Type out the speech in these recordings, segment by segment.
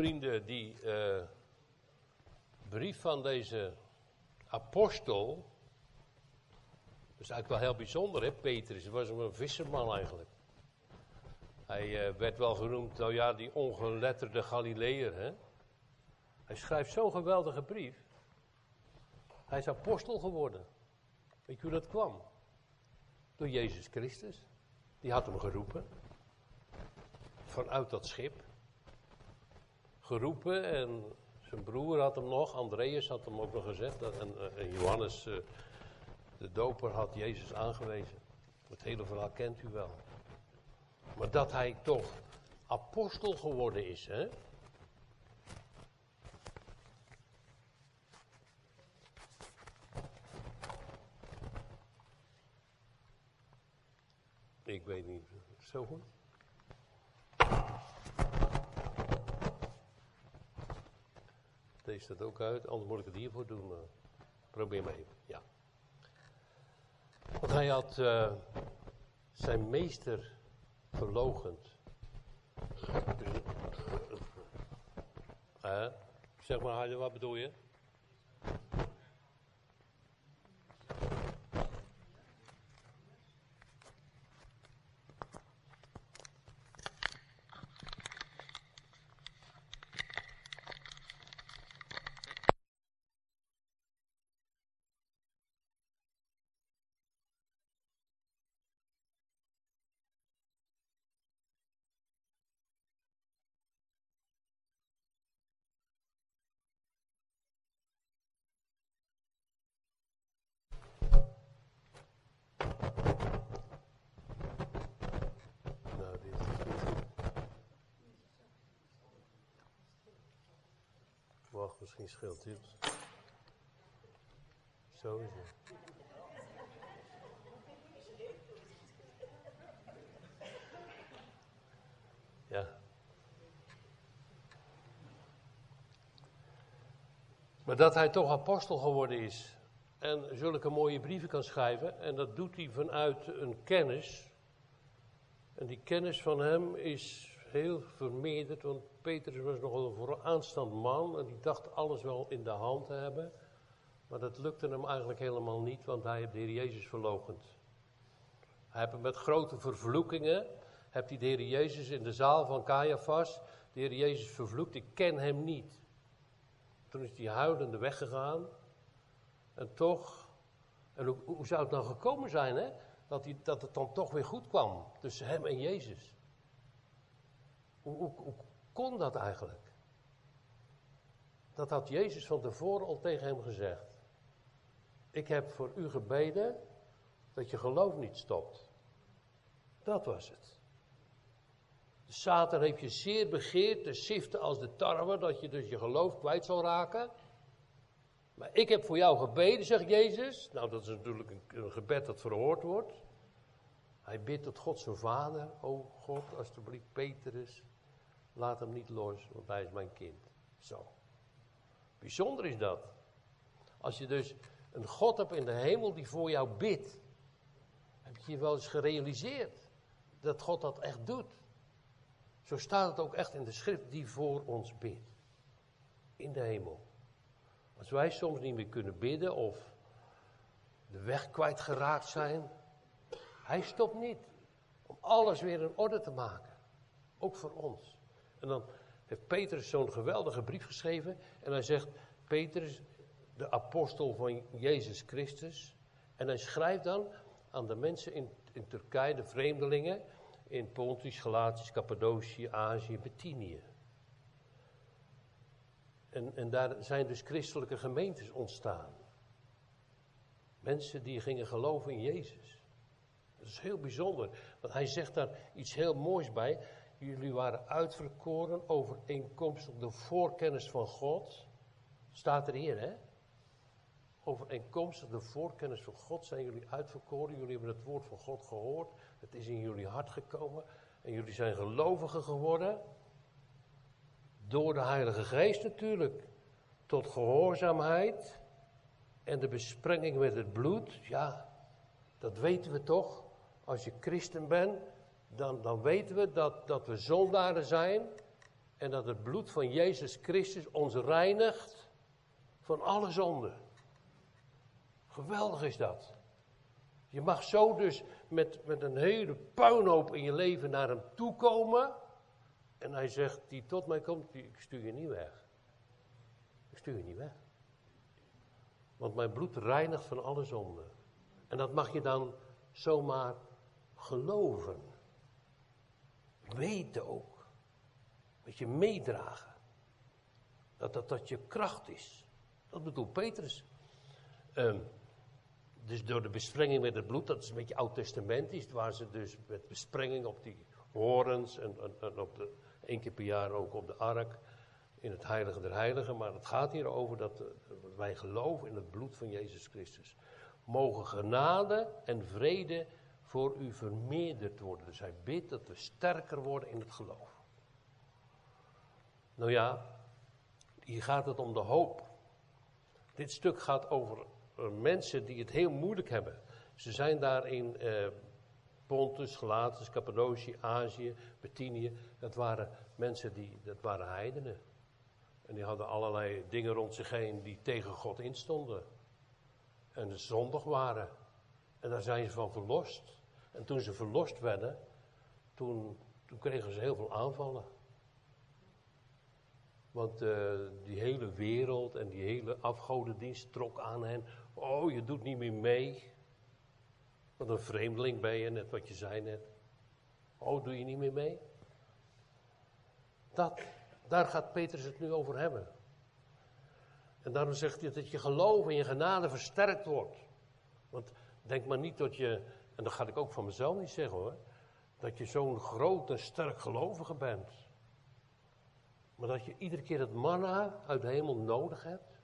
Vrienden, die uh, brief van deze apostel. is eigenlijk wel heel bijzonder, hè, Petrus? Hij was een visserman eigenlijk. Hij uh, werd wel genoemd, nou ja, die ongeletterde Galileër, hè? Hij schrijft zo'n geweldige brief. Hij is apostel geworden. Weet je hoe dat kwam? Door Jezus Christus. Die had hem geroepen. Vanuit dat schip geroepen en zijn broer had hem nog, Andreas had hem ook nog gezegd. En, eh, en Johannes, eh, de doper, had Jezus aangewezen. Het hele verhaal kent u wel. Maar dat hij toch apostel geworden is, hè? Ik weet niet, zo goed. Deze staat ook uit, anders moet ik het hiervoor doen. Uh, probeer maar even, ja. Want hij had uh, zijn meester verlogend. Uh, zeg maar, wat bedoel je? Misschien scheelt dit. Zo is het. Ja. Maar dat hij toch apostel geworden is en zulke mooie brieven kan schrijven, en dat doet hij vanuit een kennis. En die kennis van hem is heel vermeerderd, want Petrus was nogal een vooraanstaand man en die dacht alles wel in de hand te hebben. Maar dat lukte hem eigenlijk helemaal niet, want hij heeft de Heer Jezus verlogend. Hij heeft met grote vervloekingen, heeft hij de Heer Jezus in de zaal van Caiaphas, de Heer Jezus vervloekt, ik ken hem niet. Toen is hij huilende weggegaan. En toch, en hoe, zou het nou gekomen zijn, hè? Dat, hij, dat het dan toch weer goed kwam tussen hem en Jezus. Hoe, kon dat eigenlijk? Dat had Jezus van tevoren al tegen hem gezegd. Ik heb voor u gebeden dat je geloof niet stopt. Dat was het. De Satan heeft je zeer begeerd te siften als de tarwe, dat je dus je geloof kwijt zal raken. Maar ik heb voor jou gebeden, zegt Jezus. Nou, dat is natuurlijk een, een gebed dat verhoord wordt. Hij bidt tot God zijn vader. O God, alstublieft, Petrus, Laat hem niet los, want hij is mijn kind. Zo. Bijzonder is dat. Als je dus een God hebt in de hemel die voor jou bidt. Heb je je wel eens gerealiseerd dat God dat echt doet? Zo staat het ook echt in de schrift die voor ons bidt. In de hemel. Als wij soms niet meer kunnen bidden of de weg kwijtgeraakt zijn. Hij stopt niet om alles weer in orde te maken. Ook voor ons. En dan heeft Petrus zo'n geweldige brief geschreven. En hij zegt, Petrus, de apostel van Jezus Christus. En hij schrijft dan aan de mensen in, in Turkije, de vreemdelingen. In Pontus, Galatisch, Cappadocië, Azië, Bithynië. En, en daar zijn dus christelijke gemeentes ontstaan. Mensen die gingen geloven in Jezus. Dat is heel bijzonder. Want hij zegt daar iets heel moois bij. Jullie waren uitverkoren overeenkomstig de voorkennis van God. Staat er hier, hè? Overeenkomstig de voorkennis van God zijn jullie uitverkoren. Jullie hebben het woord van God gehoord. Het is in jullie hart gekomen. En jullie zijn gelovigen geworden. Door de Heilige Geest natuurlijk. Tot gehoorzaamheid. En de besprenging met het bloed. Ja, dat weten we toch. Als je christen bent, dan, dan weten we dat, dat we zondaren zijn. En dat het bloed van Jezus Christus ons reinigt van alle zonde. Geweldig is dat. Je mag zo dus met, met een hele puinhoop in je leven naar hem toe komen. En hij zegt, die tot mij komt, die, ik stuur je niet weg. Ik stuur je niet weg. Want mijn bloed reinigt van alle zonde. En dat mag je dan zomaar geloven. Weten ook. Met je meedragen. Dat dat, dat je kracht is. Dat bedoelt Petrus. Um, dus door de besprenging met het bloed, dat is een beetje oud-testamentisch, waar ze dus met besprenging op die horens en, en, op de, één keer per jaar ook op de ark, in het heilige der heiligen. Maar het gaat hier over dat wij geloven in het bloed van Jezus Christus. Mogen genade en vrede voor u vermeerderd worden. Dus hij bidt dat we sterker worden in het geloof. Nou ja, hier gaat het om de hoop. Dit stuk gaat over eh, mensen die het heel moeilijk hebben. Ze zijn daar in uh, Pontus, Galatus, Cappadocië, Azië, Bithynië. Dat waren mensen die, dat waren heidenen. En die hadden allerlei dingen rond zich heen die tegen God instonden. En zondig waren. En daar zijn ze van verlost. En toen ze verlost werden, toen, toen kregen ze heel veel aanvallen. Want uh, die hele wereld en die hele afgodendienst trok aan hen. Oh, je doet niet meer mee. Wat een vreemdeling ben je, net wat je zei net. Oh, doe je niet meer mee? Dat, daar gaat Petrus het nu over hebben. En daarom zegt hij dat je geloof en je genade versterkt wordt. Want denk maar niet dat je, en dat ga ik ook van mezelf niet zeggen hoor, dat je zo'n groot en sterk gelovige bent. Maar dat je iedere keer het manna uit de hemel nodig hebt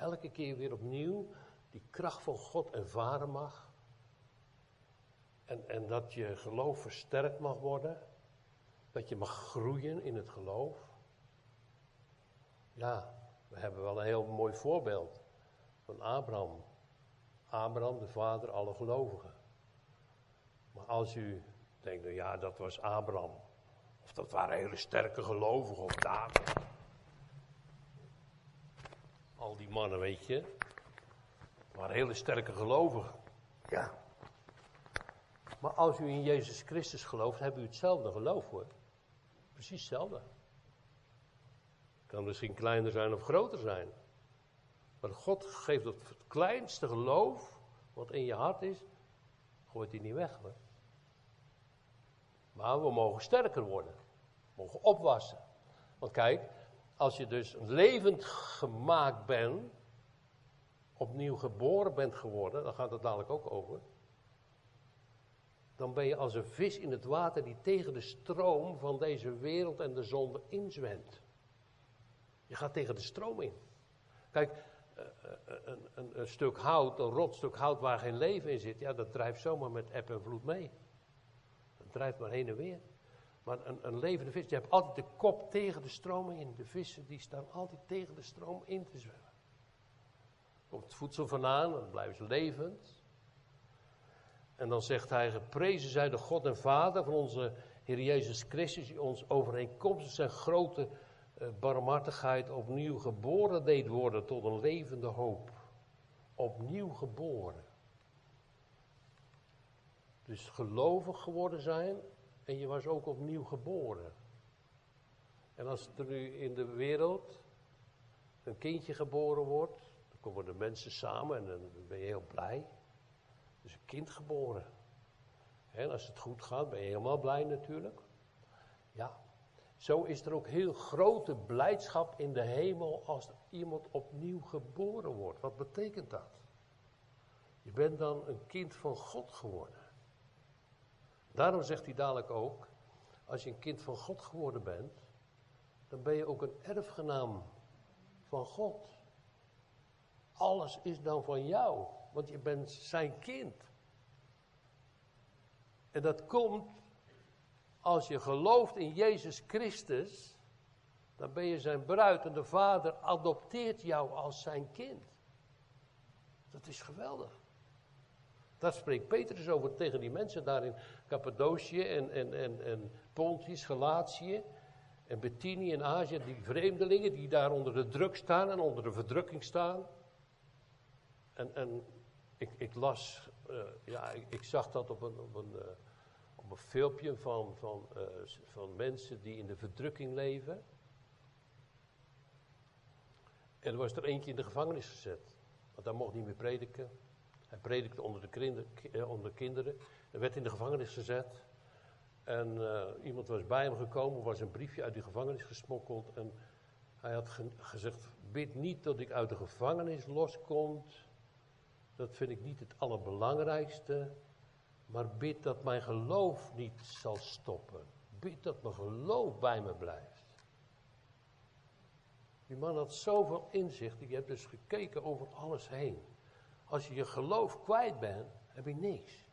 elke keer weer opnieuw die kracht van God ervaren mag. En, en dat je geloof versterkt mag worden. Dat je mag groeien in het geloof. Ja, we hebben wel een heel mooi voorbeeld van Abraham. Abraham, de vader alle gelovigen. Maar als u denkt, nou ja, dat was Abraham. Of dat waren hele sterke gelovigen of David al die mannen, weet je. waren hele sterke gelovigen. Ja. Maar als u in Jezus Christus gelooft, hebben u hetzelfde geloof hoor. Precies hetzelfde. Het kan misschien kleiner zijn of groter zijn. Maar God geeft het kleinste geloof, wat in je hart is, gooit hij niet weg hoor. Maar we mogen sterker worden. We mogen opwassen. Want kijk, als je dus levend gemaakt bent, opnieuw geboren bent geworden, dan gaat het dadelijk ook over. Dan ben je als een vis in het water die tegen de stroom van deze wereld en de zonde inzwemt. Je gaat tegen de stroom in. Kijk, een, een, een, stuk hout, een rotstuk hout waar geen leven in zit, ja, dat drijft zomaar met eb en vloed mee. Dat drijft maar heen en weer. Maar een, een levende vis, je hebt altijd de kop tegen de stroom in. De vissen die staan altijd tegen de stroom in te zwemmen. Komt het voedsel vandaan, dan blijven ze levend. En dan zegt hij, geprezen zij de God en Vader van onze Heer Jezus Christus, die ons overeenkomstig zijn grote barmhartigheid opnieuw geboren deed worden tot een levende hoop. Opnieuw geboren. Dus gelovig geworden zijn en je was ook opnieuw geboren. En als er nu in de wereld een kindje geboren wordt, dan komen de mensen samen en dan ben je heel blij. Dus een kind geboren. En als het goed gaat, ben je helemaal blij natuurlijk. Ja, zo is er ook heel grote blijdschap in de hemel als iemand opnieuw geboren wordt. Wat betekent dat? Je bent dan een kind van God geworden. Daarom zegt hij dadelijk ook, als je een kind van God geworden bent, dan ben je ook een erfgenaam van God. Alles is dan van jou, want je bent zijn kind. En dat komt als je gelooft in Jezus Christus, dan ben je zijn bruid en de Vader adopteert jou als zijn kind. Dat is geweldig. Daar spreekt Petrus over tegen die mensen daar in Cappadocië en, en, en, en Pontius, Galatië. En Bettini in Azië, die vreemdelingen die daar onder de druk staan en onder de verdrukking staan. En, en ik, ik las, uh, ja, ik, zag dat op een, op een, op een filmpje van, van, uh, van mensen die in de verdrukking leven. En er was er eentje in de gevangenis gezet. Want hij mocht niet meer prediken. Hij predikte onder de, kinder, onder de kinderen. Hij werd in de gevangenis gezet. En uh, iemand was bij hem gekomen, was een briefje uit die gevangenis gesmokkeld. En hij had ge gezegd: Bid niet dat ik uit de gevangenis loskom. Dat vind ik niet het allerbelangrijkste. Maar bid dat mijn geloof niet zal stoppen. Bid dat mijn geloof bij me blijft. Die man had zoveel inzicht. Die heeft dus gekeken over alles heen. Als je je geloof kwijt bent, heb je niks.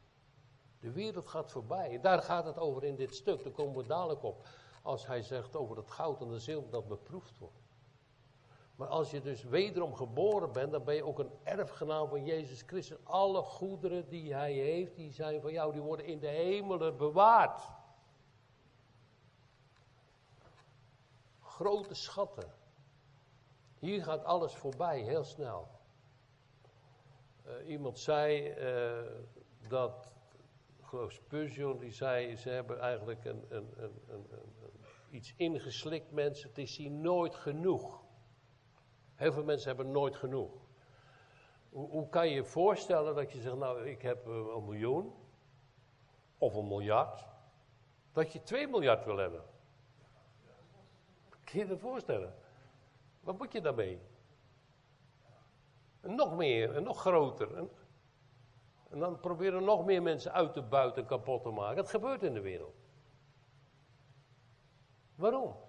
De wereld gaat voorbij. En daar gaat het over in dit stuk. Daar komen we dadelijk op. Als hij zegt over het goud en de zilver dat beproefd wordt. Maar als je dus wederom geboren bent, dan ben je ook een erfgenaam van Jezus Christus. Alle goederen die hij heeft, die zijn van jou, die worden in de hemelen bewaard. Grote schatten. Hier gaat alles voorbij, heel snel. Uh, iemand zei uh, dat geloof Spurgeon, die zei, ze hebben eigenlijk een, een, een, iets ingeslikt mensen, het is hier nooit genoeg. Heel veel mensen hebben nooit genoeg. Hoe, hoe kan je je voorstellen dat je zegt, nou ik heb eh, een miljoen, of een miljard, dat je 2 miljard wil hebben? Kun je je voorstellen? Wat moet je daarmee? Nog meer, en nog groter. En, dan proberen nog meer mensen uit te buiten en kapot te maken. Dat gebeurt in de wereld. Waarom?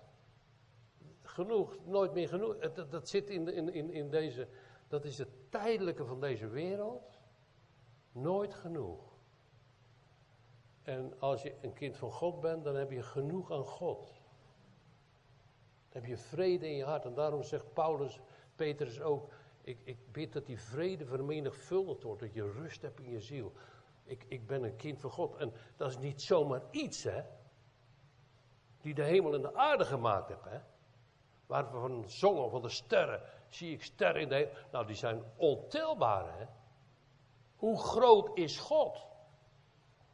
Genoeg, nooit meer genoeg. Dat, dat zit in, in, in, in deze, dat is het tijdelijke van deze wereld. Nooit genoeg. En als je een kind van God bent, dan heb je genoeg aan God. Dan heb je vrede in je hart. En daarom zegt Paulus, Petrus ook, ik, ik bid dat die vrede vermenigvuldigd wordt, dat je rust hebt in je ziel. Ik, ik ben een kind van God. En dat is niet zomaar iets, hè. Die de hemel en de aarde gemaakt heeft, hè. Waar we van zongen, van de sterren, zie ik sterren in de. Nou, die zijn ontelbaar, hè. Hoe groot is God?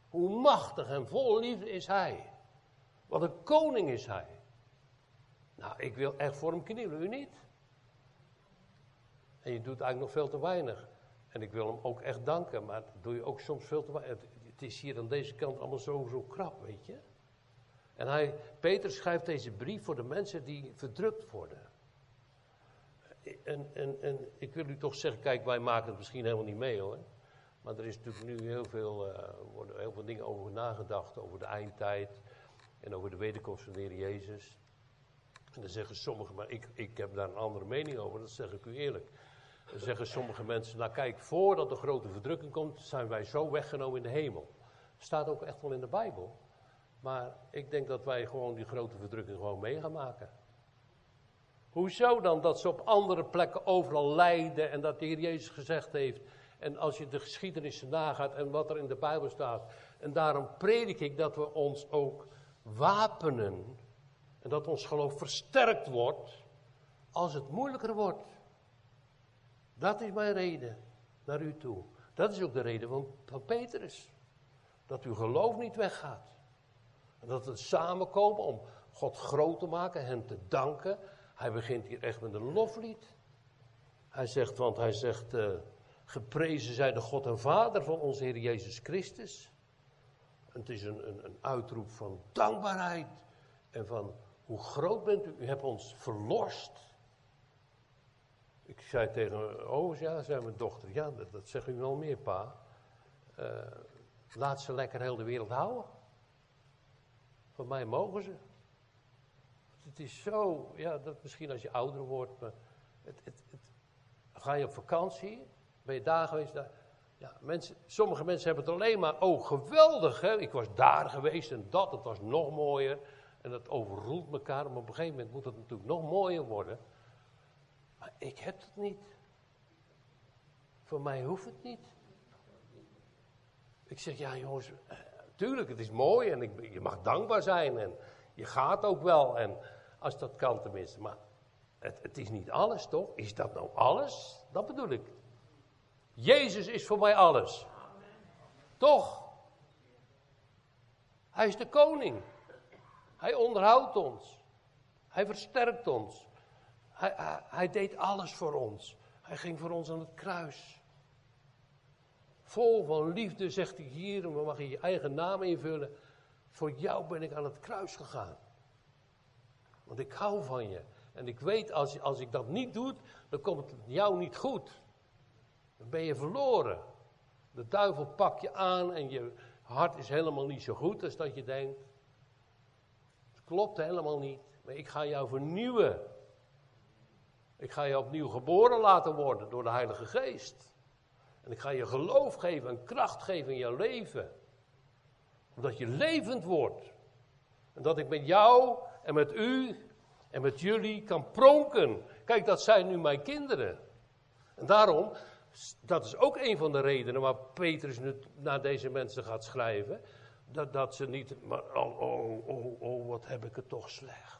Hoe machtig en vol liefde is Hij? Wat een koning is Hij? Nou, ik wil echt voor hem knielen, u niet? En je doet eigenlijk nog veel te weinig. En ik wil hem ook echt danken, maar doe je ook soms veel te weinig. Het, is hier aan deze kant allemaal zo, zo krap, weet je. En hij, Peter schrijft deze brief voor de mensen die verdrukt worden. En, en, ik wil u toch zeggen, kijk, wij maken het misschien helemaal niet mee hoor. Maar er is natuurlijk nu heel veel, uh, worden heel veel dingen over nagedacht, over de eindtijd en over de wederkomst van de Heer Jezus. En dan zeggen sommigen, maar ik, ik heb daar een andere mening over, dat zeg ik u eerlijk. Dan zeggen sommige mensen, nou kijk, voordat de grote verdrukking komt, zijn wij zo weggenomen in de hemel. Staat ook echt wel in de Bijbel. Maar ik denk dat wij gewoon die grote verdrukking gewoon mee gaan maken. Hoezo dan dat ze op andere plekken overal lijden en dat de Heer Jezus gezegd heeft. En als je de geschiedenissen nagaat en wat er in de Bijbel staat. En daarom predik ik dat we ons ook wapenen. En dat ons geloof versterkt wordt als het moeilijker wordt. Dat is mijn reden naar u toe. Dat is ook de reden van Petrus. Dat uw geloof niet weggaat. Dat we samenkomen om God groot te maken, hem te danken. Hij begint hier echt met een loflied. Hij zegt, want hij zegt, uh, geprezen zij de God en Vader van onze Heer Jezus Christus. Het is een, een, een uitroep van dankbaarheid en van hoe groot bent u, u hebt ons verlost. Ik zei tegen oh ja, zei mijn dochter, ja, dat, dat zegt u wel meer, pa. Uh, laat ze lekker heel de wereld houden. Van mij mogen ze. Het is zo, ja, dat misschien als je ouder wordt, maar het, het, het, ga je op vakantie, ben je daar geweest, daar, ja, mensen, sommige mensen hebben het alleen maar, oh geweldig, hè? ik was daar geweest en dat, het was nog mooier. En dat overroelt elkaar, maar op een gegeven moment moet het natuurlijk nog mooier worden. Maar ik heb het niet. Voor mij hoeft het niet. Ik zeg, ja jongens, tuurlijk, het is mooi en ik, je mag dankbaar zijn en je gaat ook wel. En Als dat kan tenminste. Maar het, het is niet alles, toch? Is dat nou alles? Dat bedoel ik. Jezus is voor mij alles. Toch? Hij is de koning. Hij onderhoudt ons. Hij versterkt ons. Hij, hij, hij, deed alles voor ons. Hij ging voor ons aan het kruis. Vol van liefde zegt hij hier, en we mag je je eigen naam invullen. Voor jou ben ik aan het kruis gegaan. Want ik hou van je. En ik weet, als, als ik dat niet doe, dan komt het jou niet goed. Dan ben je verloren. De duivel pakt je aan en je hart is helemaal niet zo goed als dat je denkt. Het klopt helemaal niet. Maar ik ga jou vernieuwen. Ik ga je opnieuw geboren laten worden door de Heilige Geest. En ik ga je geloof geven en kracht geven in je leven. Omdat je levend wordt. En dat ik met jou en met u en met jullie kan pronken. Kijk, dat zijn nu mijn kinderen. En daarom, dat is ook een van de redenen waar Petrus nu naar deze mensen gaat schrijven. Dat, dat ze niet, maar oh, oh, oh, oh, wat heb ik het toch slecht.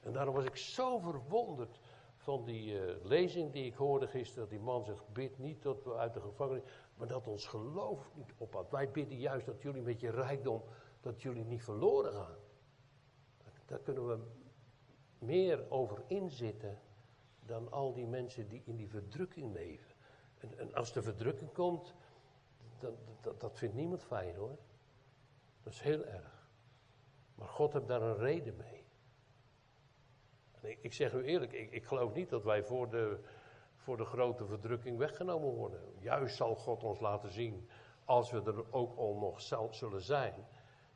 En daarom was ik zo verwonderd van die uh, lezing die ik hoorde gisteren. Dat die man zegt, bid niet tot we uit de gevangenis, maar dat ons geloof niet ophoudt. Wij bidden juist dat jullie met je rijkdom, dat jullie niet verloren gaan. Daar kunnen we meer over inzitten dan al die mensen die in die verdrukking leven. En, als de verdrukking komt, dat, dat, dat vindt niemand fijn hoor. Dat is heel erg. Maar God heeft daar een reden mee. Ik, ik zeg u eerlijk, ik, ik, geloof niet dat wij voor de, voor de grote verdrukking weggenomen worden. Juist zal God ons laten zien, als we er ook al nog zullen zijn,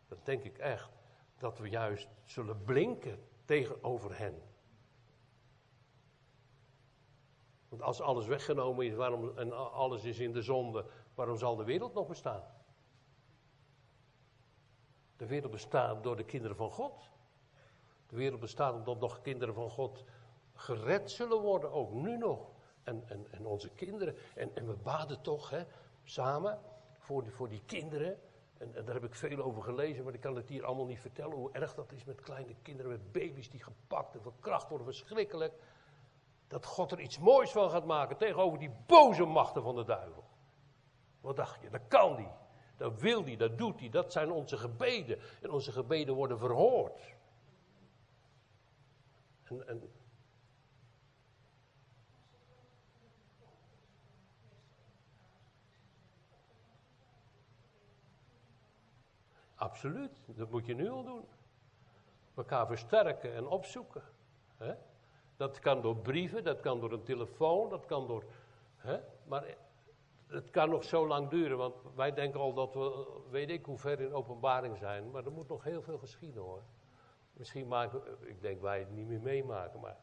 dat denk ik echt, dat we juist zullen blinken tegenover hen. Want als alles weggenomen is waarom, en alles is in de zonde, waarom zal de wereld nog bestaan? De wereld bestaat door de kinderen van God. De wereld bestaat omdat nog kinderen van God gered zullen worden, ook nu nog. En, en, en onze kinderen. En, en we baden toch hè, samen voor die, voor die kinderen. En, en, daar heb ik veel over gelezen, maar ik kan het hier allemaal niet vertellen hoe erg dat is met kleine kinderen, met baby's die gepakt en verkracht worden, verschrikkelijk. Dat God er iets moois van gaat maken tegenover die boze machten van de duivel. Wat dacht je? Dat kan die. Dat wil die, dat doet hij. Dat zijn onze gebeden. En onze gebeden worden verhoord. En, en Absoluut, dat moet je nu al doen. Elkaar versterken en opzoeken. Dat kan door brieven, dat kan door een telefoon, dat kan door. Maar het kan nog zo lang duren, want wij denken al dat we, weet ik hoe ver in openbaring zijn, maar er moet nog heel veel geschieden hoor. Misschien maken, ik denk wij het niet meer meemaken, maar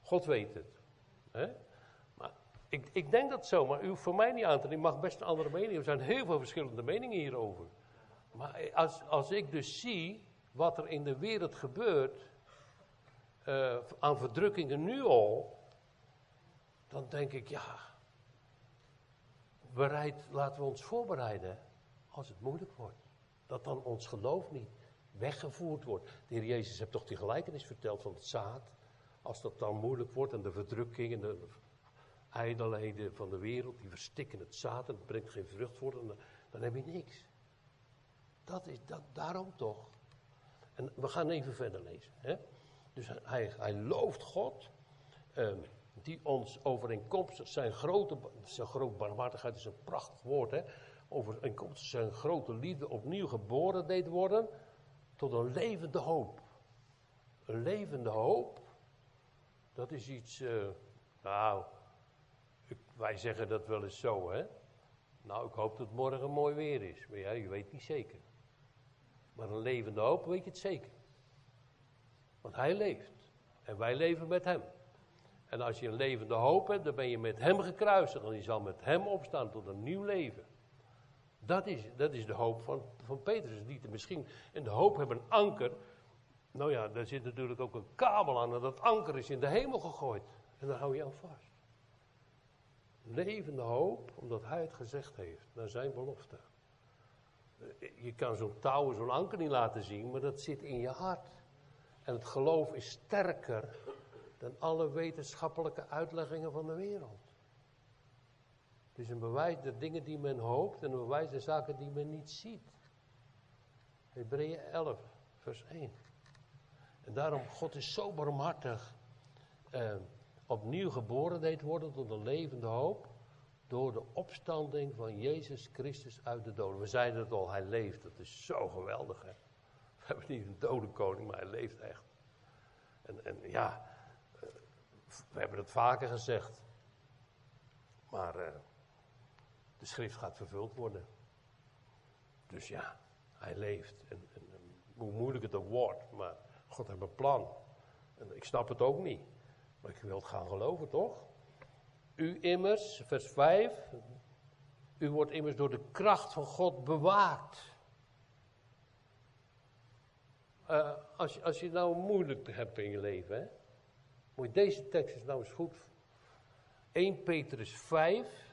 God weet het. Maar ik, ik denk dat zo, maar u voor mij niet aan te mag best een andere mening. Er zijn heel veel verschillende meningen hierover. Maar als, als ik dus zie wat er in de wereld gebeurt, uh, aan verdrukkingen nu al, dan denk ik, ja, bereid, laten we ons voorbereiden als het moeilijk wordt. Dat dan ons geloof niet weggevoerd wordt. De Heer Jezus heeft toch die gelijkenis verteld van het zaad. Als dat dan moeilijk wordt en de verdrukking en de ijdelheden van de wereld, die verstikken het zaad en het brengt geen vrucht voort, dan, heb je niks. Dat is dat, daarom toch. En we gaan even verder lezen. Hè? Dus hij, hij looft God, um, die ons overeenkomstig zijn grote, zijn grote barmhartigheid is een prachtig woord, hè? overeenkomstig zijn grote liefde opnieuw geboren deed worden tot een levende hoop. Een levende hoop, dat is iets, uh, nou, wij zeggen dat wel eens zo, hè. Nou, ik hoop dat morgen mooi weer is, maar ja, je weet niet zeker. Maar een levende hoop weet je het zeker. Want hij leeft. En wij leven met hem. En als je een levende hoop hebt, dan ben je met hem gekruisigd. En je zal met hem opstaan tot een nieuw leven. Dat is, dat is de hoop van, van Petrus. Misschien in de hoop hebben een anker. Nou ja, daar zit natuurlijk ook een kabel aan. En dat anker is in de hemel gegooid. En daar hou je aan vast. Levende hoop, omdat hij het gezegd heeft, naar zijn belofte. Je kan zo'n touw, zo'n anker niet laten zien, maar dat zit in je hart. En het geloof is sterker dan alle wetenschappelijke uitleggingen van de wereld. Het is een bewijs der dingen die men hoopt en een bewijs der zaken die men niet ziet. Hebreeën 11, vers 1. En daarom, God is zo barmhartig. Eh, opnieuw geboren deed worden tot een levende hoop. Door de opstanding van Jezus Christus uit de doden. We zeiden het al, hij leeft. Dat is zo geweldig. Hè? We hebben niet een dode koning, maar hij leeft echt. En, en ja, eh, we hebben het vaker gezegd. Maar uh, de schrift gaat vervuld worden. Dus ja, hij leeft. En, hoe moeilijk het ook wordt, maar God heeft een plan. En ik snap het ook niet. Maar ik wil het gaan geloven, toch? U immers, vers 5. U wordt immers door de kracht van God bewaakt. Uh, als, als je nou moeilijk hebt in je leven, hè, moet je deze tekst eens nou eens goed. 1 Petrus 5,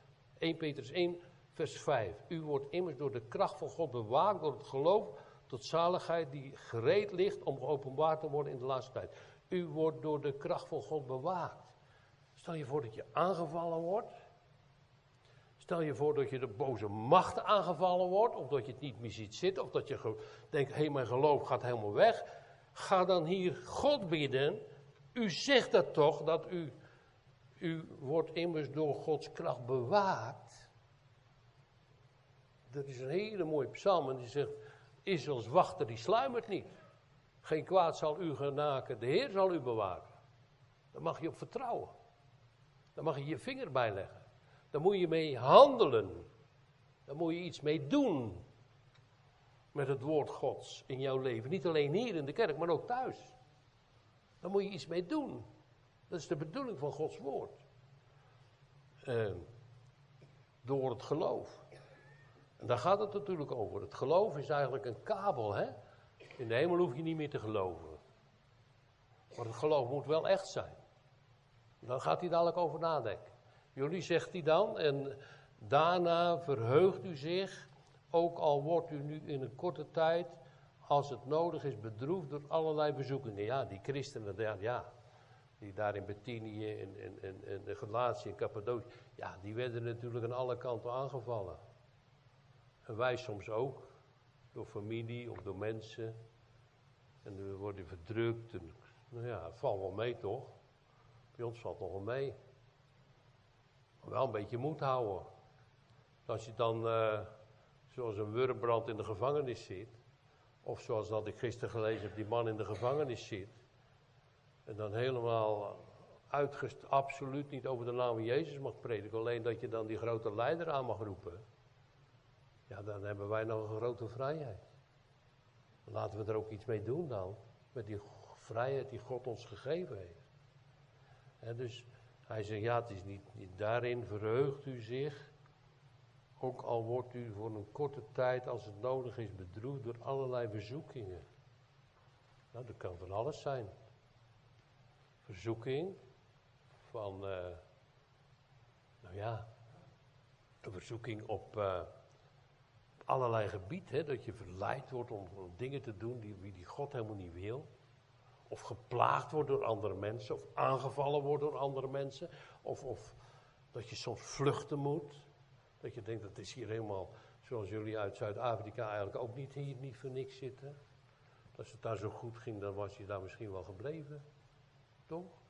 1 Petrus 1, vers 5. U wordt immers door de kracht van God bewaakt, door het geloof tot zaligheid die gereed ligt om geopenbaard te worden in de laatste tijd. U wordt door de kracht van God bewaakt. Stel je voor dat je aangevallen wordt. Stel je voor dat je de boze macht aangevallen wordt, of dat je het niet meer ziet zitten, of dat je denkt, hé, hey, mijn geloof gaat helemaal weg. Ga dan hier God bidden. U zegt dat toch, dat u, u wordt immers door Gods kracht bewaakt. Dat is een hele mooie psalm en die zegt, Israëls wachter die sluimert niet. Geen kwaad zal u genaken, de Heer zal u bewaken. Daar mag je op vertrouwen. Daar mag je je vinger bij leggen. Daar moet je mee handelen. Daar moet je iets mee doen. Met het woord Gods in jouw leven. Niet alleen hier in de kerk, maar ook thuis. Daar moet je iets mee doen. Dat is de bedoeling van Gods woord. Uh, door het geloof. En daar gaat het natuurlijk over. Het geloof is eigenlijk een kabel, hè? In de hemel hoef je niet meer te geloven. Maar het geloof moet wel echt zijn. Dan gaat hij dadelijk over nadenken. Jullie zegt hij dan, en daarna verheugt u zich, ook al wordt u nu in een korte tijd, als het nodig is, bedroefd door allerlei bezoekingen. Ja, die christenen, ja, die daar in Bettinië, in, in, in, in Galatië, in Cappadocië, ja, die werden natuurlijk aan alle kanten aangevallen. En wij soms ook, door familie of door mensen. En we worden verdrukt. En, nou ja, het valt wel mee toch? Bij ons valt nog wel mee. Maar wel een beetje moed houden. Als je dan, uh, zoals een wurmbrand in de gevangenis zit. Of zoals dat ik gisteren gelezen heb, die man in de gevangenis zit. En dan helemaal uitgest, absoluut niet over de naam van Jezus mag prediken. Alleen dat je dan die grote leider aan mag roepen. Ja, dan hebben wij nog een grote vrijheid. Laten we er ook iets mee doen dan. Met die vrijheid die God ons gegeven heeft. dus hij zegt, ja, het is niet, niet, daarin verheugt u zich. Ook al wordt u voor een korte tijd, als het nodig is, bedroefd door allerlei verzoekingen. Nou, dat kan van alles zijn. Verzoeking van, uh, nou ja, een verzoeking op... Uh, allerlei gebieden, dat je verleid wordt om, dingen te doen die, die God helemaal niet wil. Of geplaagd wordt door andere mensen, of aangevallen wordt door andere mensen. Of, of dat je soms vluchten moet. Dat je denkt, dat is hier helemaal, zoals jullie uit Zuid-Afrika eigenlijk ook niet hier niet voor niks zitten. Als het daar zo goed ging, dan was je daar misschien wel gebleven. Toch?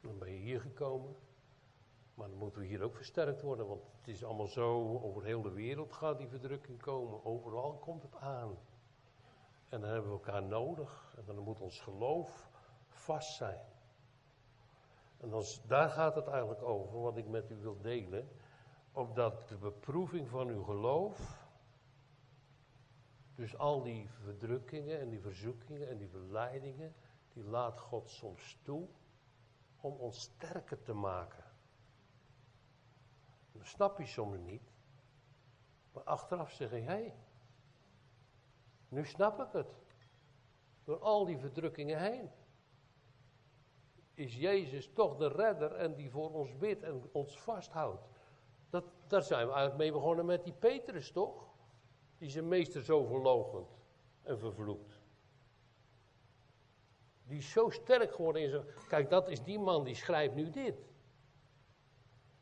Dan ben je hier gekomen. Maar dan moeten we hier ook versterkt worden, want het is allemaal zo, over heel de wereld gaat die verdrukking komen. Overal komt het aan. En dan hebben we elkaar nodig. En dan moet ons geloof vast zijn. En dan, daar gaat het eigenlijk over, wat ik met u wil delen. Opdat de beproeving van uw geloof, dus al die verdrukkingen en die verzoekingen en die verleidingen, die laat God soms toe om ons sterker te maken. Dat snap je soms niet. Maar achteraf zeg je, hé, hey, nu snap ik het. Door al die verdrukkingen heen. Is Jezus toch de redder en die voor ons bidt en ons vasthoudt. Dat, daar zijn we eigenlijk mee begonnen met die Petrus, toch? Die zijn meester zo verlogend en vervloekt. Die is zo sterk geworden zijn. Kijk, dat is die man die schrijft nu dit.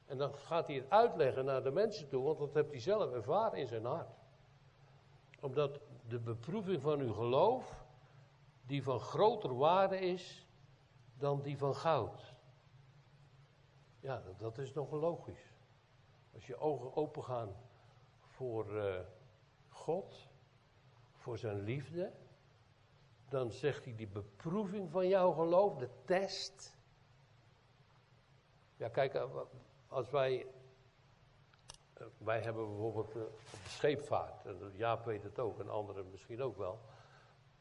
En dan gaat hij het uitleggen naar de mensen toe, want dat heeft hij zelf ervaren in zijn hart. Omdat de beproeving van uw geloof, die van groter waarde is dan die van goud. Ja, dat is nog logisch. Als je ogen open gaan voor uh, God, voor zijn liefde, dan zegt hij die beproeving van jouw geloof, de test. Ja, kijk, eh, als wij. Eh, wij hebben bijvoorbeeld op de scheepvaart, en Jaap weet het ook, en anderen misschien ook wel.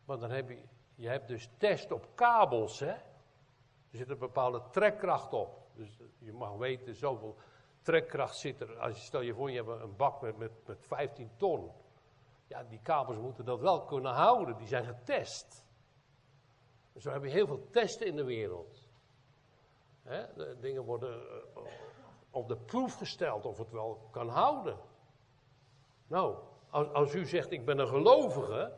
Maar dan heb je, je hebt dus test op kabels, hè. Er zit een bepaalde trekkracht op. Dus je mag weten, zoveel trekkracht zit er. Als je, stel je voor, je hebt een bak met, met, met 15 ton. Ja, die kabels moeten dat wel kunnen houden. Die zijn getest. En zo heb je heel veel testen in de wereld. dingen worden eh, op de proef gesteld of het wel kan houden. Nou, als, als u zegt ik ben een gelovige,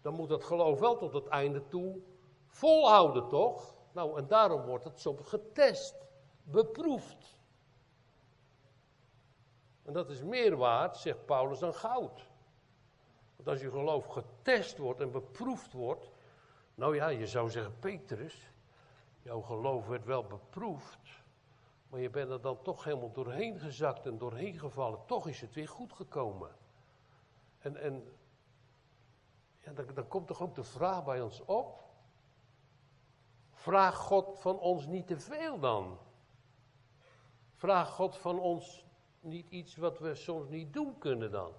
dan moet dat geloof wel tot het einde toe volhouden, toch? Nou, en daarom wordt het soms getest, beproefd. En dat is meer waard, zegt Paulus, dan goud. Want als je geloof getest wordt en beproefd wordt, nou ja, je zou zeggen, Petrus, jouw geloof werd wel beproefd, maar je bent er dan toch helemaal doorheen gezakt en doorheen gevallen. Toch is het weer goed gekomen. En, en ja, dan, dan komt toch ook de vraag bij ons op. Vraag God van ons niet te veel dan? Vraag God van ons niet iets wat we soms niet doen kunnen dan?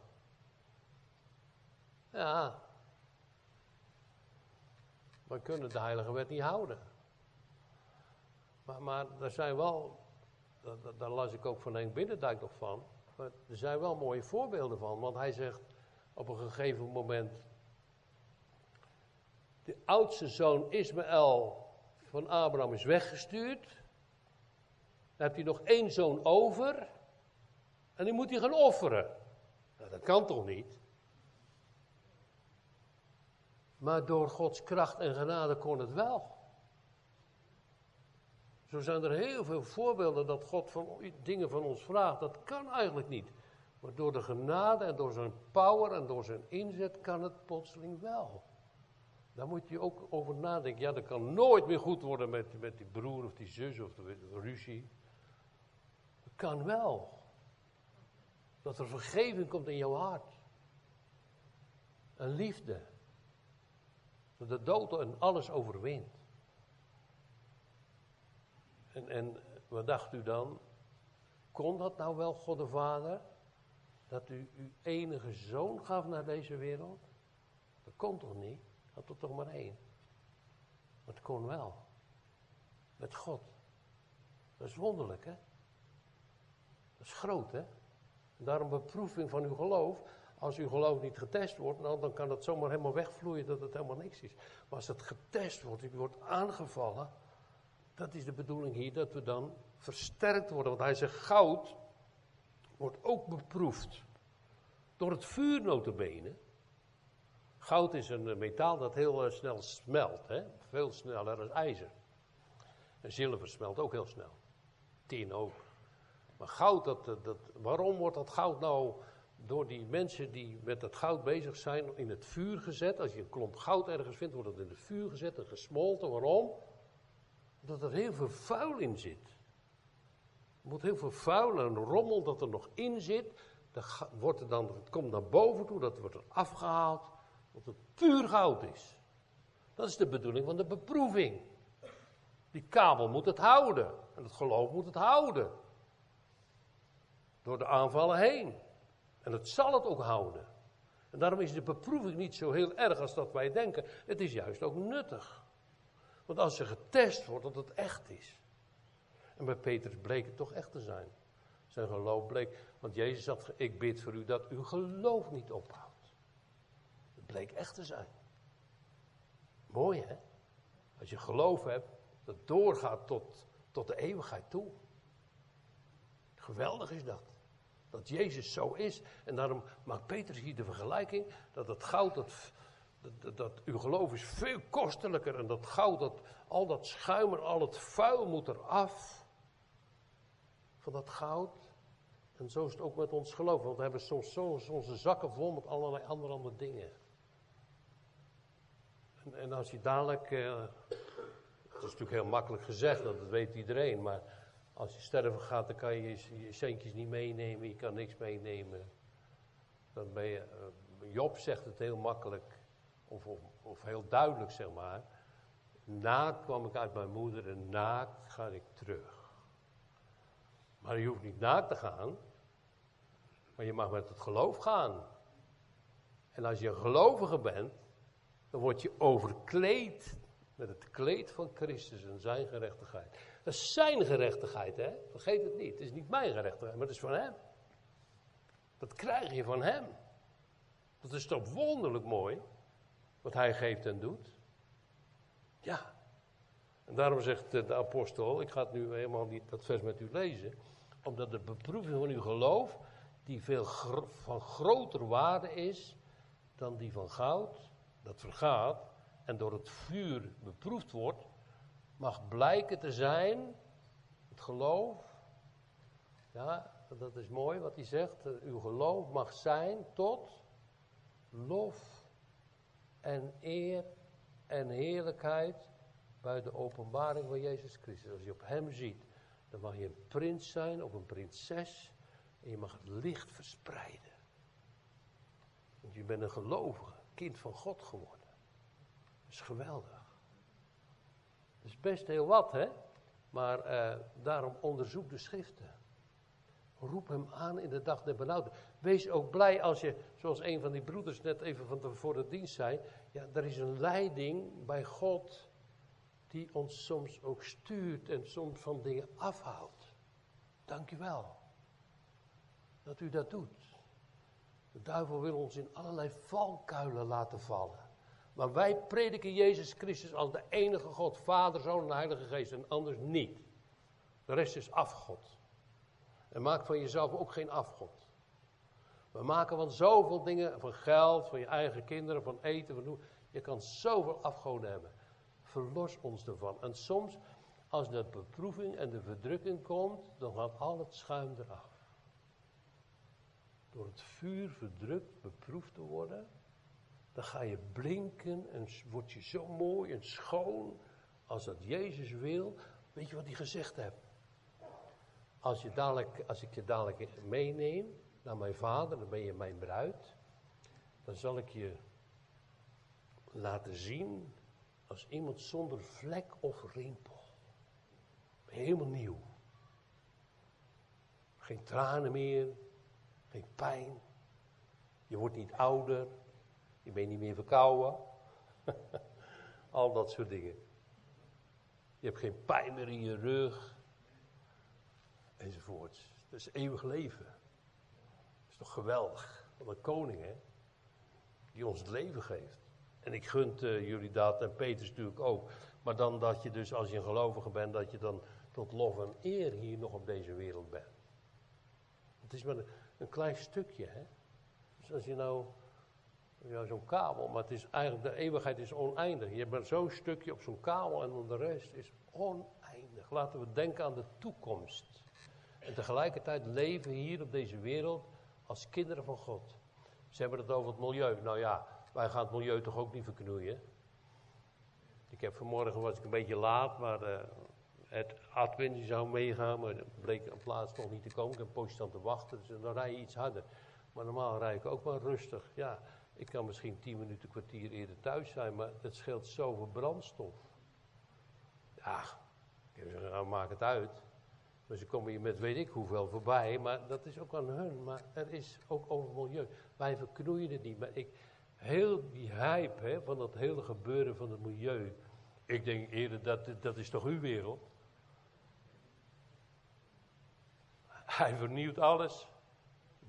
Ja. We kunnen de heilige wet niet houden. Maar, maar er zijn wel, daar las ik ook van Henk Binnendijk nog van, maar er zijn wel mooie voorbeelden van. Want hij zegt op een gegeven moment, de oudste zoon Ismaël van Abraham is weggestuurd. Dan heeft hij nog één zoon over. En die moet hij gaan offeren. Nou, dat kan toch niet? Maar door Gods kracht en genade kon het wel. Zo zijn er heel veel voorbeelden dat God van, dingen van ons vraagt. Dat kan eigenlijk niet. Maar door de genade en door zijn power en door zijn inzet kan het plotseling wel. Daar moet je ook over nadenken. Ja, dat kan nooit meer goed worden met, met die broer of die zus of de, ruzie. Het kan wel. Dat er vergeving komt in jouw hart. Een liefde. Dat de dood en alles overwint. En, en wat dacht u dan? Kon dat nou wel, God de Vader? Dat u uw enige zoon gaf naar deze wereld? Dat kon toch niet? Had er toch maar één. Maar het kon wel. Met God. Dat is wonderlijk, hè? Dat is groot, hè? En daarom beproeving van uw geloof. Als uw geloof niet getest wordt, nou, dan kan het zomaar helemaal wegvloeien dat het helemaal niks is. Maar als het getest wordt, u wordt aangevallen, dat is de bedoeling hier, dat we dan versterkt worden. Want hij zegt, goud wordt ook beproefd. Door het vuur. Goud is een metaal dat heel eh, snel smelt. Hè? Veel sneller dan ijzer. En zilver smelt ook heel snel. Tin ook. Maar goud, dat, dat, waarom wordt dat goud nou door die mensen die met dat goud bezig zijn in het vuur gezet? Als je een klomp goud ergens vindt, wordt het in het vuur gezet en gesmolten. Waarom? Omdat er heel veel vuil in zit. Er moet heel veel vuil en rommel dat er nog in zit. Dat wordt er dan, het komt naar boven toe, dat wordt er afgehaald. Dat het puur goud is. Dat is de bedoeling van de beproeving. Die kabel moet het houden. En het geloof moet het houden. Door de aanvallen heen. En het zal het ook houden. En daarom is de beproeving niet zo heel erg als dat wij denken. Het is juist ook nuttig. Want als ze getest wordt, dat het echt is. En bij Petrus bleek het toch echt te zijn. Zijn geloof bleek. Want Jezus had, ik bid voor u dat uw geloof niet ophoudt. Het bleek echt te zijn. Mooi hè? Als je geloof hebt, dat doorgaat tot, tot de eeuwigheid toe. Geweldig is dat. Dat Jezus zo is. En daarom maakt Petrus hier de vergelijking dat het goud dat dat, uw geloof is veel kostelijker en dat goud, dat, al dat schuim en al het vuil moet eraf van dat goud. En zo is het ook met ons geloof, want we hebben soms zo onze zakken vol met allerlei andere, andere dingen. En, en als je dadelijk, uh, het is natuurlijk heel makkelijk gezegd, dat weet iedereen, maar als je sterven gaat, dan kan je je centjes niet meenemen, je kan niks meenemen. Dan ben je, uh, Job zegt het heel makkelijk, of, of, heel duidelijk zeg maar. Naakt kwam ik uit mijn moeder en naakt ga ik terug. Maar je hoeft niet naakt te gaan, maar je mag met het geloof gaan. En als je een gelovige bent, dan word je overkleed met het kleed van Christus en zijn gerechtigheid. Dat is zijn gerechtigheid, hè? Vergeet het niet. Het is niet mijn gerechtigheid, maar het is van hem. Dat krijg je van hem. Dat is toch wonderlijk mooi, wat hij geeft en doet. Ja. En daarom zegt de apostel, ik ga het nu helemaal niet dat vers met u lezen, omdat de beproeving van uw geloof, die veel van groter waarde is dan die van goud, dat vergaat en door het vuur beproefd wordt, mag blijken te zijn, het geloof, ja, dat is mooi wat hij zegt, uw geloof mag zijn tot lof en eer en heerlijkheid bij de openbaring van Jezus Christus. Als je op hem ziet, dan mag je een prins zijn of een prinses en je mag het licht verspreiden. Want je bent een gelovige, kind van God geworden. Dat is geweldig. Is best heel wat, hè? Maar uh, daarom onderzoek de schriften. Roep hem aan in de dag der benauwden. Wees ook blij als je, zoals een van die broeders net even van de, voor de dienst zei. Ja, er is een leiding bij God die ons soms ook stuurt en soms van dingen afhoudt. Dank u wel dat u dat doet. De duivel wil ons in allerlei valkuilen laten vallen. Maar wij prediken Jezus Christus als de enige God, Vader, Zoon en Heilige Geest en anders niet. De rest is afgod. En maak van jezelf ook geen afgod. We maken van zoveel dingen, van geld, van je eigen kinderen, van eten, van hoe. Je kan zoveel afgoden hebben. Verlos ons ervan. En soms, als de beproeving en de verdrukking komt, dan gaat al het schuim eraf. Door het vuur verdrukt, beproefd te worden, dan ga je blinken en word je zo mooi en schoon als dat Jezus wil. Weet je wat hij gezegd heeft? Als, je dadelijk, als ik je dadelijk meeneem naar mijn vader, dan ben je mijn bruid. Dan zal ik je laten zien als iemand zonder vlek of rimpel. Helemaal nieuw. Geen tranen meer, geen pijn. Je wordt niet ouder, je bent niet meer verkouden. Al dat soort dingen. Je hebt geen pijn meer in je rug enzovoorts. Dat is eeuwig leven. Dat is toch geweldig. Wat een koning, hè? Die ons het leven geeft. En ik gunt uh, jullie dat en Peters natuurlijk ook. Maar dan dat je dus, als je een gelovige bent, dat je dan tot lof en eer hier nog op deze wereld bent. Het is maar een klein stukje, hè? Dus als je nou, ja, zo'n kabel, maar het is eigenlijk, de eeuwigheid is oneindig. Je maar zo'n stukje op zo'n kabel en dan de rest is oneindig. Laten we denken aan de toekomst. En tegelijkertijd leven hier op deze wereld als kinderen van God. Ze hebben het over het milieu. Nou ja, wij gaan het milieu toch ook niet verknoeien. Ik heb vanmorgen was ik een beetje laat, maar het Adwin die zou meegaan, maar dat bleek een plaats toch niet te komen. Ik heb een poosje staan te wachten, dus dan rij je iets harder. Maar normaal rij ik ook wel rustig. Ja, ik kan misschien tien minuten, kwartier eerder thuis zijn, maar het scheelt zoveel brandstof. Ja, nou maak het uit. Maar ze komen hier met weet ik hoeveel voorbij, maar dat is ook aan hun. Maar er is ook over milieu. Wij verknoeien het niet, maar ik, heel die hype hè, van dat hele gebeuren van het milieu. Ik denk eerder, dat, dat is toch uw wereld? Hij vernieuwt alles.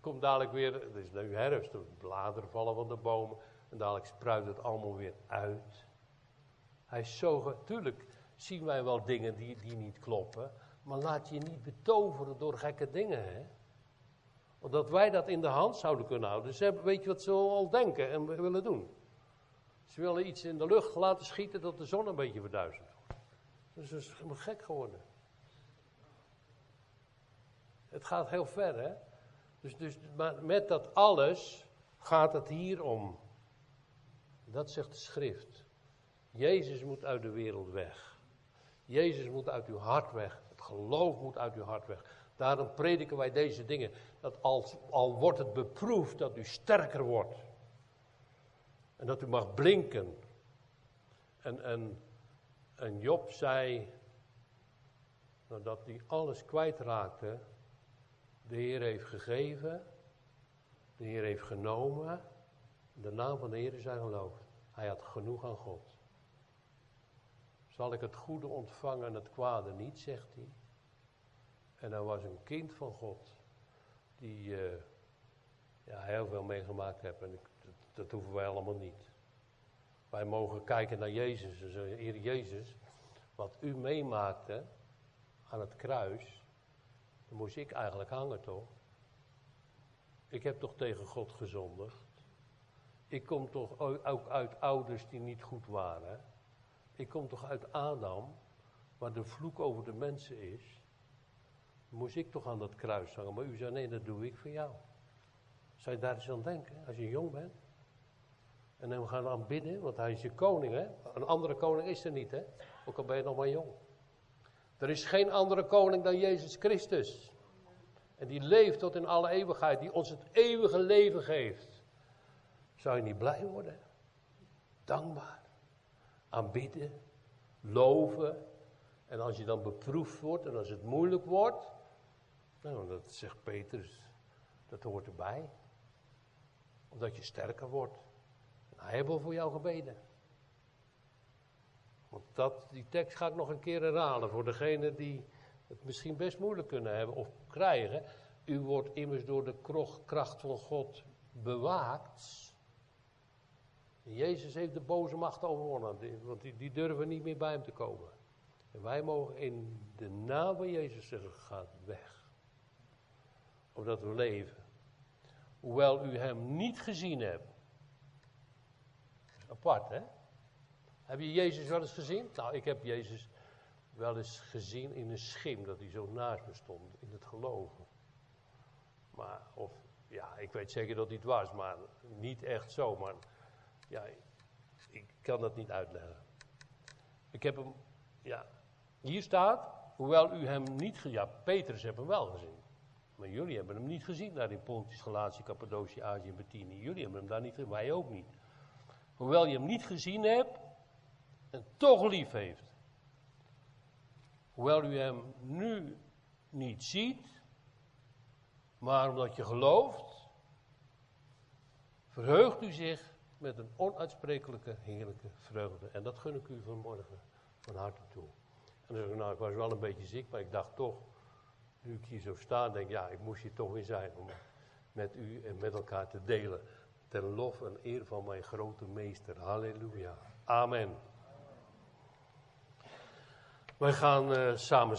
Komt dadelijk weer, het is nu herfst, de bladeren vallen van de bomen. En dadelijk spruit het allemaal weer uit. Hij is zo, tuurlijk zien wij wel dingen die, die niet kloppen. Maar laat je niet betoveren door gekke dingen, hè. Want dat wij dat in de hand zouden kunnen houden. Ze weet je wat ze al denken en willen doen? Ze willen iets in de lucht laten schieten dat de zon een beetje verduistert. Dus dat is helemaal gek geworden. Het gaat heel ver, hè? Dus, dus, met dat alles gaat het hier om. Dat zegt de schrift. Jezus moet uit de wereld weg. Jezus moet uit uw hart weg. Het geloof moet uit uw hart weg. Daarom prediken wij deze dingen. Dat al, al wordt het beproefd, dat u sterker wordt. En dat u mag blinken. En, en, en Job zei, nadat hij alles kwijtraakte, de Heer heeft gegeven, de Heer heeft genomen, de naam van de Heer is zijn geloof. Hij had genoeg aan God. Zal ik het goede ontvangen en het kwade niet, zegt hij. En hij was een kind van God, die uh, ja, heel veel meegemaakt heeft. En dat, dat, hoeven wij allemaal niet. Wij mogen kijken naar Jezus en zeggen, Heer Jezus, wat u meemaakte aan het kruis, dan moest ik eigenlijk hangen toch? Ik heb toch tegen God gezondigd? Ik kom toch ook uit ouders die niet goed waren? Ik kom toch uit Adam, waar de vloek over de mensen is? moest ik toch aan dat kruis hangen. Maar u zei, nee, dat doe ik voor jou. Zou je daar eens aan denken, als je jong bent? En dan gaan aanbidden, want hij is je koning, hè? Een andere koning is er niet, hè? Ook al ben je nog maar jong. Er is geen andere koning dan Jezus Christus. En die leeft tot in alle eeuwigheid, die ons het eeuwige leven geeft. Zou je niet blij worden? Dankbaar. Aanbidden. Loven. En als je dan beproefd wordt en als het moeilijk wordt, nou, dat zegt Petrus, dat hoort erbij. Omdat je sterker wordt. Hij heeft wel voor jou gebeden. Want dat, die tekst ga ik nog een keer herhalen voor degenen die het misschien best moeilijk kunnen hebben of krijgen. U wordt immers door de kracht van God bewaakt. Jezus heeft de boze macht overwonnen, want die, die durven niet meer bij hem te komen. En wij mogen in de naam van Jezus zeggen, gaat weg. Omdat we leven. Hoewel u hem niet gezien hebt. Apart, hè? Heb je Jezus wel eens gezien? Nou, ik heb Jezus wel eens gezien in een schim, dat hij zo naast me stond, in het geloven. Maar, of, ja, ik weet zeker dat hij het was, maar niet echt zo. Maar, ja, ik kan dat niet uitleggen. Ik heb hem, ja, hier staat, hoewel u hem niet gezien, ja, Petrus heeft hem wel gezien. Maar jullie hebben hem niet gezien daar in Pontus, Galatie, Cappadocia, Azië en Bithynië. Jullie hebben hem daar niet gezien, wij ook niet. Hoewel je hem niet gezien hebt en toch lief heeft. Hoewel u hem nu niet ziet, maar omdat je gelooft, verheugt u zich met een onuitsprekelijke heerlijke vreugde. En dat gun ik u vanmorgen van harte toe. En dan zeg ik, nou, ik was wel een beetje ziek, maar ik dacht toch, nu ik hier zo sta, denk ik, ja, ik moest hier toch weer zijn om met u en met elkaar te delen. Ten lof en eer van mijn grote meester. Halleluja. Amen. Wij gaan uh, samen